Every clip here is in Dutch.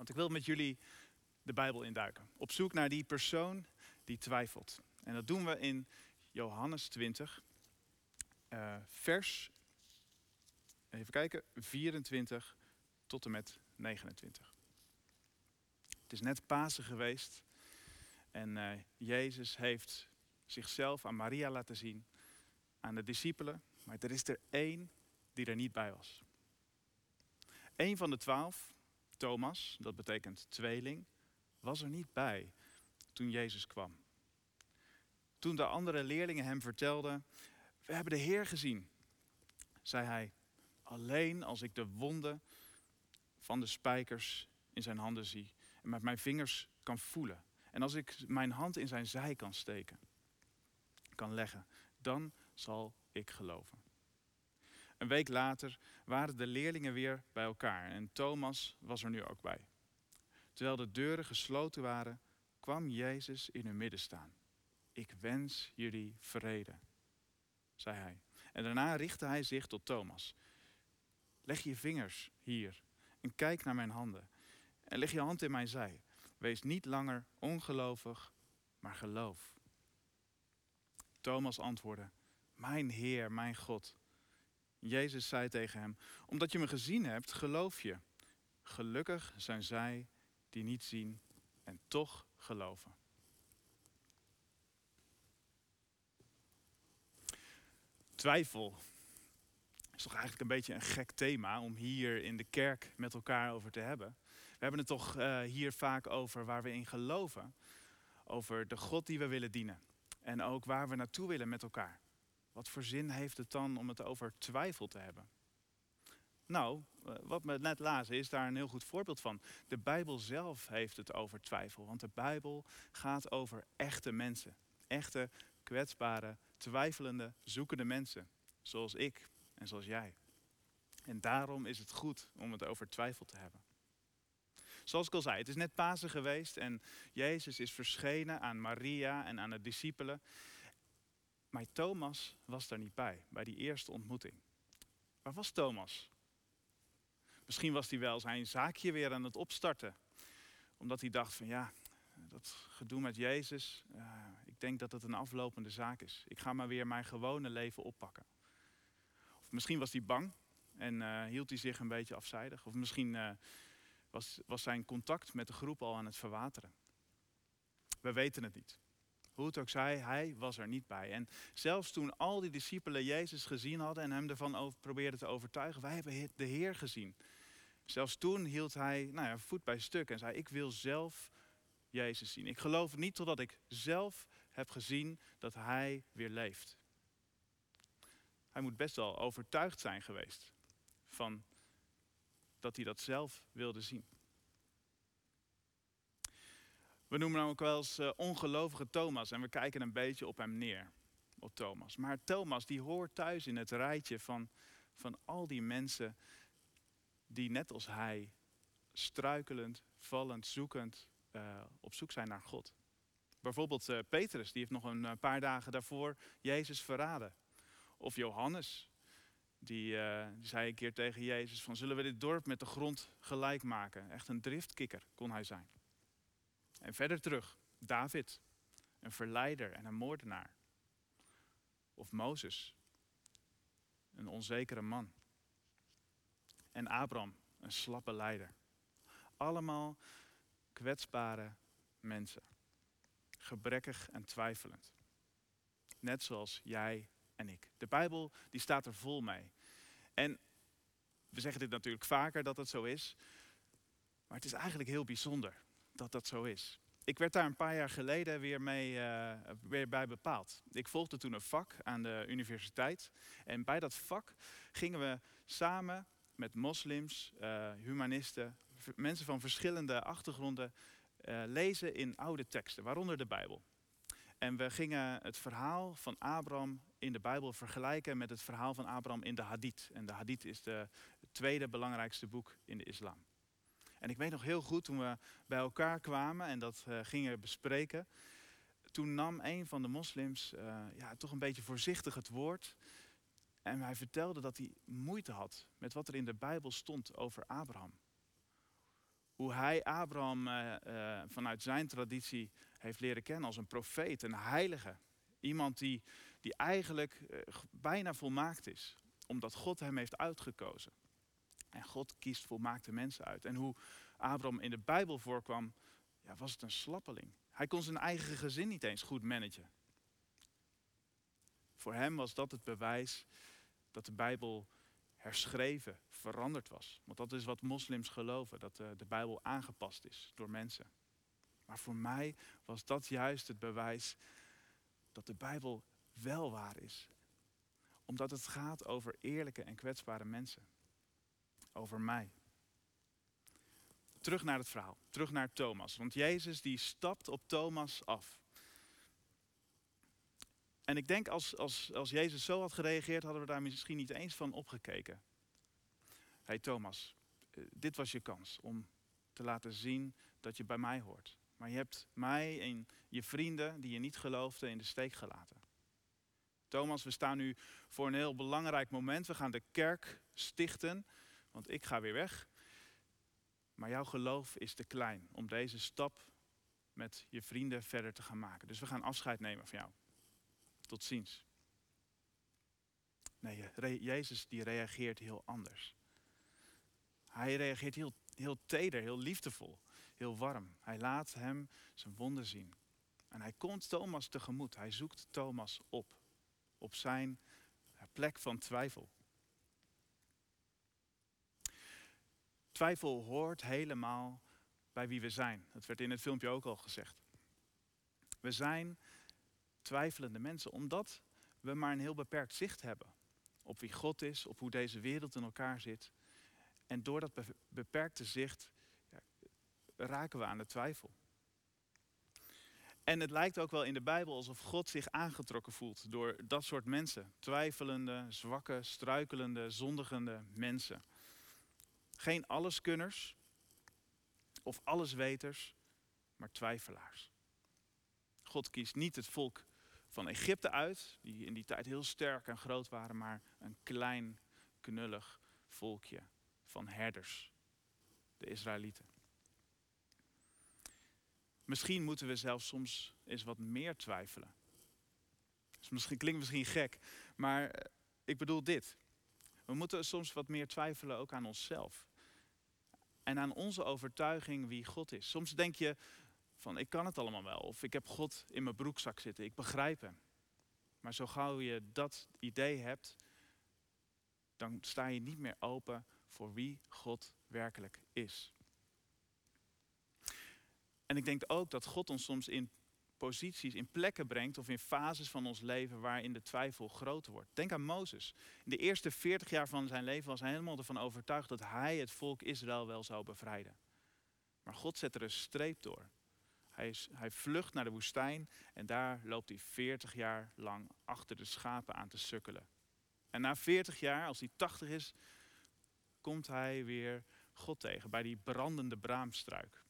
Want ik wil met jullie de Bijbel induiken. Op zoek naar die persoon die twijfelt. En dat doen we in Johannes 20, uh, vers, even kijken, 24 tot en met 29. Het is net Pasen geweest en uh, Jezus heeft zichzelf aan Maria laten zien, aan de discipelen, maar er is er één die er niet bij was. Eén van de twaalf, Thomas, dat betekent tweeling, was er niet bij toen Jezus kwam. Toen de andere leerlingen hem vertelden, we hebben de Heer gezien, zei hij, alleen als ik de wonden van de spijkers in zijn handen zie en met mijn vingers kan voelen. En als ik mijn hand in zijn zij kan steken, kan leggen, dan zal ik geloven. Een week later waren de leerlingen weer bij elkaar en Thomas was er nu ook bij. Terwijl de deuren gesloten waren, kwam Jezus in hun midden staan. Ik wens jullie vrede, zei hij. En daarna richtte hij zich tot Thomas. Leg je vingers hier en kijk naar mijn handen. En leg je hand in mijn zij. Wees niet langer ongelovig, maar geloof. Thomas antwoordde: Mijn Heer, mijn God. Jezus zei tegen hem: Omdat je me gezien hebt, geloof je. Gelukkig zijn zij die niet zien en toch geloven. Twijfel is toch eigenlijk een beetje een gek thema om hier in de kerk met elkaar over te hebben. We hebben het toch uh, hier vaak over waar we in geloven. Over de God die we willen dienen. En ook waar we naartoe willen met elkaar. Wat voor zin heeft het dan om het over twijfel te hebben? Nou, eh, wat we net lazen is daar een heel goed voorbeeld van. De Bijbel zelf heeft het over twijfel. Want de Bijbel gaat over echte mensen. Echte, kwetsbare, twijfelende, zoekende mensen. Zoals ik en zoals jij. En daarom is het goed om het over twijfel te hebben. Zoals ik al zei, het is net Pasen geweest en Jezus is verschenen aan Maria en aan de discipelen. Maar Thomas was daar niet bij, bij die eerste ontmoeting. Waar was Thomas? Misschien was hij wel zijn zaakje weer aan het opstarten. Omdat hij dacht van ja, dat gedoe met Jezus, uh, ik denk dat het een aflopende zaak is. Ik ga maar weer mijn gewone leven oppakken. Of misschien was hij bang en uh, hield hij zich een beetje afzijdig. Of misschien uh, was, was zijn contact met de groep al aan het verwateren. We weten het niet. Hoe zij, hij was er niet bij. En zelfs toen al die discipelen Jezus gezien hadden en hem ervan over, probeerden te overtuigen, wij hebben de Heer gezien. Zelfs toen hield hij nou ja, voet bij stuk en zei, ik wil zelf Jezus zien. Ik geloof niet totdat ik zelf heb gezien dat hij weer leeft. Hij moet best wel overtuigd zijn geweest van dat hij dat zelf wilde zien. We noemen hem ook wel eens uh, ongelovige Thomas en we kijken een beetje op hem neer, op Thomas. Maar Thomas die hoort thuis in het rijtje van, van al die mensen die net als hij struikelend, vallend, zoekend uh, op zoek zijn naar God. Bijvoorbeeld uh, Petrus, die heeft nog een paar dagen daarvoor Jezus verraden. Of Johannes, die, die, zei een keer tegen Jezus van zullen we dit dorp met de grond gelijk maken? Echt een driftkikker kon hij zijn. En verder terug, David, een verleider en een moordenaar. Of Mozes, een onzekere man. En Abraham, een slappe leider. Allemaal kwetsbare mensen. Gebrekkig en twijfelend. Net zoals jij en ik. De Bijbel die staat er vol mee. En we zeggen dit natuurlijk vaker dat het zo is. Maar het is eigenlijk heel bijzonder dat dat zo is. Ik werd daar een paar jaar geleden weer, mee, uh, weer bij bepaald. Ik volgde toen een vak aan de universiteit. En bij dat vak gingen we samen met moslims, uh, humanisten, mensen van verschillende achtergronden uh, lezen in oude teksten, waaronder de Bijbel. En we gingen het verhaal van Abraham in de Bijbel vergelijken met het verhaal van Abraham in de Hadith. En de Hadith is het tweede belangrijkste boek in de islam. En ik weet nog heel goed toen we bij elkaar kwamen en dat uh, gingen bespreken. Toen nam een van de moslims uh, ja, toch een beetje voorzichtig het woord. En hij vertelde dat hij moeite had met wat er in de Bijbel stond over Abraham. Hoe hij Abraham eh, eh, vanuit zijn traditie heeft leren kennen als een profeet, een heilige. Iemand die, die eigenlijk eh, bijna volmaakt is, omdat God hem heeft uitgekozen. En God kiest volmaakte mensen uit. En hoe Abraham in de Bijbel voorkwam, ja, was het een slappeling. Hij kon zijn eigen gezin niet eens goed managen. Voor hem was dat het bewijs dat de Bijbel herschreven, veranderd was. Want dat is wat moslims geloven, dat de, de Bijbel aangepast is door mensen. Maar voor mij was dat juist het bewijs dat de Bijbel wel waar is. Omdat het gaat over eerlijke en kwetsbare mensen. Over mij. Terug naar het verhaal, terug naar Thomas. Want Jezus die stapt op Thomas af. En ik denk als, als, als Jezus zo had gereageerd, hadden we daar misschien niet eens van opgekeken. Hey Thomas, eh, dit was je kans om te laten zien dat je bij mij hoort. Maar je hebt mij en je vrienden die je niet geloofden in de steek gelaten. Thomas, we staan nu voor een heel belangrijk moment. We gaan de kerk stichten, want ik ga weer weg. Maar jouw geloof is te klein om deze stap met je vrienden verder te gaan maken. Dus we gaan afscheid nemen van jou. Tot ziens. Nee, Jezus die reageert heel anders. Hij reageert heel, heel teder, heel liefdevol, heel warm. Hij laat hem zijn wonden zien. En hij komt Thomas tegemoet. Hij zoekt Thomas op. Op zijn plek van twijfel. Twijfel hoort helemaal bij wie we zijn. Dat werd in het filmpje ook al gezegd. We zijn twijfelende mensen omdat we maar een heel beperkt zicht hebben op wie God is, op hoe deze wereld in elkaar zit. En door dat beperkte zicht raken we aan de twijfel. En het lijkt ook wel in de Bijbel alsof God zich aangetrokken voelt door dat soort mensen. Twijfelende, zwakke, struikelende, zondigende mensen. Geen alleskunners of allesweters, maar twijfelaars. God kiest niet het volk van Egypte uit, die in die tijd heel sterk en groot waren, maar een klein, knullig volkje van herders, de Israëlieten. Misschien moeten we zelfs soms eens wat meer twijfelen. Dus misschien klinkt misschien gek, maar eh, ik bedoel dit. We moeten soms wat meer twijfelen ook aan onszelf. En aan onze overtuiging wie God is. Soms denk je van ik kan het allemaal wel. Of ik heb God in mijn broekzak zitten. Ik begrijp hem. Maar zo gauw je dat idee hebt, dan sta je niet meer open voor wie God werkelijk is. En ik denk ook dat God ons soms in posities, in plekken brengt of in fases van ons leven waarin de twijfel groter wordt. Denk aan Mozes. In de eerste 40 jaar van zijn leven was hij helemaal ervan overtuigd dat hij het volk Israël wel zou bevrijden. Maar God zet er een streep door. Hij, hij vlucht naar de woestijn en daar loopt hij 40 jaar lang achter de schapen aan te sukkelen. En na 40 jaar, als hij 80 is, komt hij weer God tegen bij die brandende braamstruik.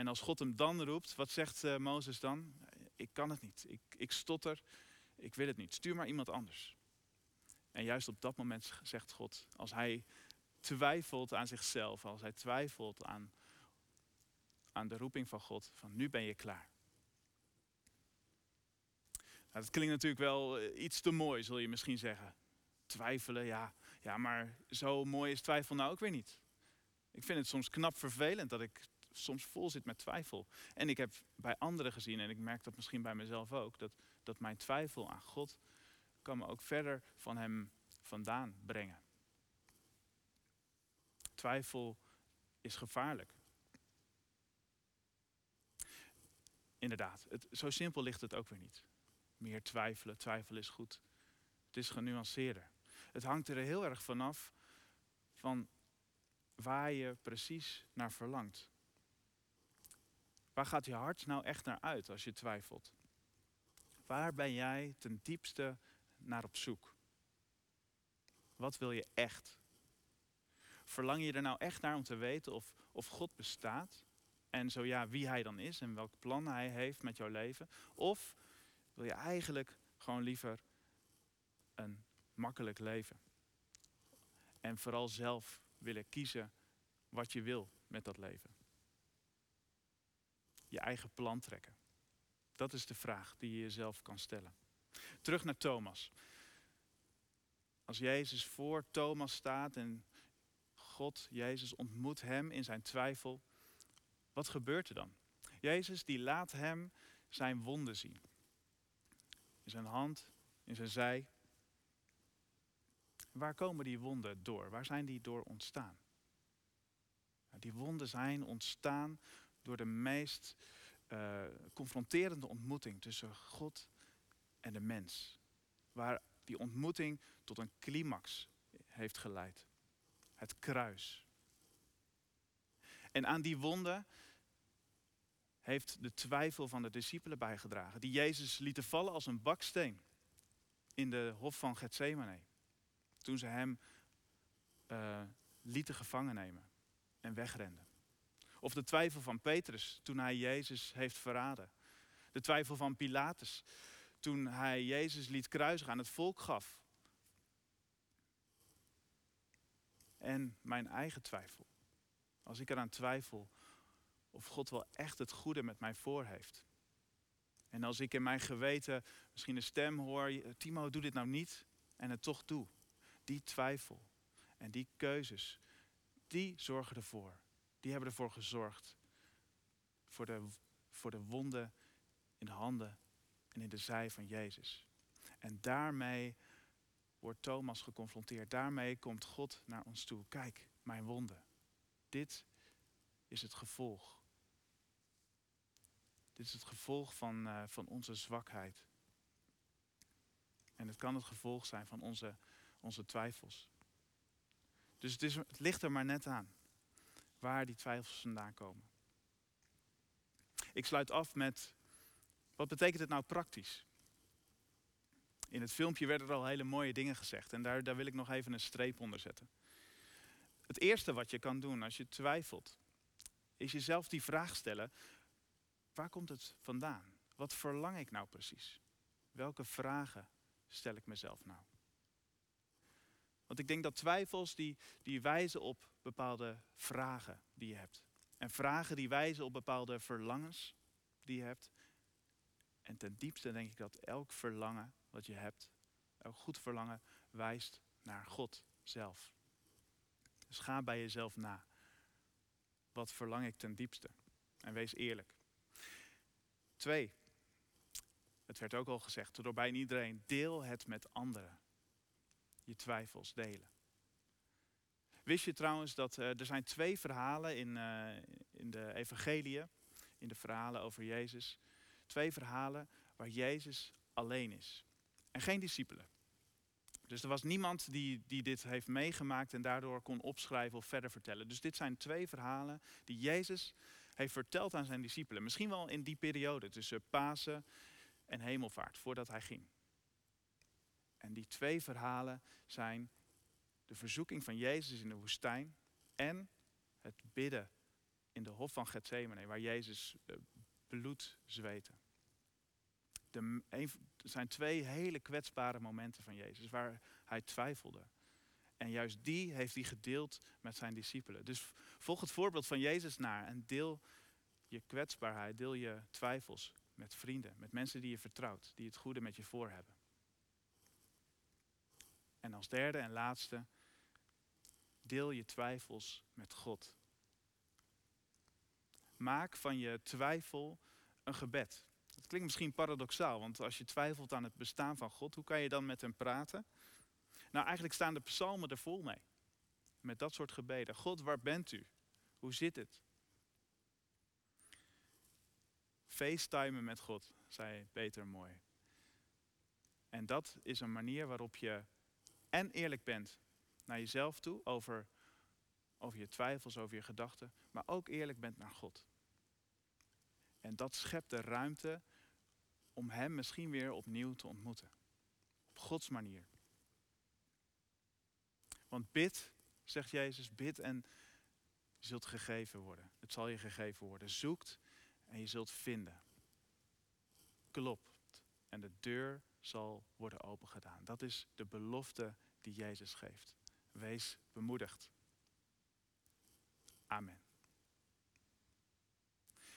En als God hem dan roept, wat zegt uh, Mozes dan? Ik kan het niet, ik, ik stotter, ik wil het niet. Stuur maar iemand anders. En juist op dat moment zegt God, als hij twijfelt aan zichzelf, als hij twijfelt aan, aan de roeping van God, van nu ben je klaar. Nou, dat klinkt natuurlijk wel eh, iets te mooi, zul je misschien zeggen. Twijfelen, ja, ja, maar zo mooi is twijfel nou ook weer niet. Ik vind het soms knap vervelend dat ik soms vol zit met twijfel. En ik heb bij anderen gezien, en ik merk dat misschien bij mezelf ook, dat, dat mijn twijfel aan God kan me ook verder van Hem vandaan brengen. Twijfel is gevaarlijk. Inderdaad, het, zo simpel ligt het ook weer niet. Meer twijfelen, twijfel is goed. Het is genuanceerder. Het hangt er heel erg vanaf van waar je precies naar verlangt. Waar gaat je hart nou echt naar uit als je twijfelt? Waar ben jij ten diepste naar op zoek? Wat wil je echt? Verlang je er nou echt naar om te weten of, of God bestaat? En zo ja, wie hij dan is en welk plan hij heeft met jouw leven? Of wil je eigenlijk gewoon liever een makkelijk leven? En vooral zelf willen kiezen wat je wil met dat leven? Je eigen plan trekken. Dat is de vraag die je jezelf kan stellen. Terug naar Thomas. Als Jezus voor Thomas staat en God, Jezus, ontmoet hem in zijn twijfel, wat gebeurt er dan? Jezus die laat hem zijn wonden zien. In zijn hand, in zijn zij. Waar komen die wonden door? Waar zijn die door ontstaan? Die wonden zijn ontstaan door de meest uh, confronterende ontmoeting tussen God en de mens. Waar die ontmoeting tot een climax heeft geleid. Het kruis. En aan die wonden heeft de twijfel van de discipelen bijgedragen. Die Jezus lieten vallen als een baksteen in de hof van Gethsemane. Toen ze hem uh, lieten gevangen nemen en wegrenden. Of de twijfel van Petrus toen hij Jezus heeft verraden. De twijfel van Pilatus toen hij Jezus liet kruisigen aan het volk gaf. En mijn eigen twijfel. Als ik eraan twijfel of God wel echt het goede met mij voor heeft. En als ik in mijn geweten misschien een stem hoor, Timo, doe dit nou niet, en het toch doe. Die twijfel en die keuzes, die zorgen ervoor. Die hebben ervoor gezorgd. Voor de, voor de wonden in de handen en in de zij van Jezus. En daarmee wordt Thomas geconfronteerd. Daarmee komt God naar ons toe. Kijk, mijn wonden. Dit is het gevolg. Dit is het gevolg van, uh, van onze zwakheid. En het kan het gevolg zijn van onze, onze twijfels. Dus het, is, het ligt er maar net aan waar die twijfels vandaan komen. Ik sluit af met, wat betekent het nou praktisch? In het filmpje werden er al hele mooie dingen gezegd en daar, daar wil ik nog even een streep onder zetten. Het eerste wat je kan doen als je twijfelt, is jezelf die vraag stellen, waar komt het vandaan? Wat verlang ik nou precies? Welke vragen stel ik mezelf nou? Want ik denk dat twijfels die, die wijzen op bepaalde vragen die je hebt. En vragen die wijzen op bepaalde verlangens die je hebt. En ten diepste denk ik dat elk verlangen wat je hebt, elk goed verlangen, wijst naar God zelf. Dus ga bij jezelf na. Wat verlang ik ten diepste? En wees eerlijk. Twee, het werd ook al gezegd door bijna iedereen, deel het met anderen. Je twijfels delen. Wist je trouwens dat uh, er zijn twee verhalen in, uh, in de evangeliën, in de verhalen over Jezus. Twee verhalen waar Jezus alleen is. En geen discipelen. Dus er was niemand die, die dit heeft meegemaakt en daardoor kon opschrijven of verder vertellen. Dus dit zijn twee verhalen die Jezus heeft verteld aan zijn discipelen. Misschien wel in die periode tussen Pasen en Hemelvaart, voordat hij ging. En die twee verhalen zijn de verzoeking van Jezus in de woestijn en het bidden in de hof van Gethsemane, waar Jezus eh, bloed zweette. Er zijn twee hele kwetsbare momenten van Jezus waar hij twijfelde. En juist die heeft hij gedeeld met zijn discipelen. Dus volg het voorbeeld van Jezus naar en deel je kwetsbaarheid, deel je twijfels met vrienden, met mensen die je vertrouwt, die het goede met je voor hebben. En als derde en laatste, deel je twijfels met God. Maak van je twijfel een gebed. Dat klinkt misschien paradoxaal, want als je twijfelt aan het bestaan van God, hoe kan je dan met hem praten? Nou, eigenlijk staan de psalmen er vol mee. Met dat soort gebeden. God, waar bent u? Hoe zit het? FaceTimen met God, zei Peter mooi. En dat is een manier waarop je en eerlijk bent naar jezelf toe over, over je twijfels, over je gedachten, maar ook eerlijk bent naar God. En dat schept de ruimte om Hem misschien weer opnieuw te ontmoeten. Op Gods manier. Want bid, zegt Jezus, bid en je zult gegeven worden. Het zal je gegeven worden. Zoekt en je zult vinden. Klopt en de deur zal worden opengedaan. Dat is de belofte die Jezus geeft. Wees bemoedigd. Amen.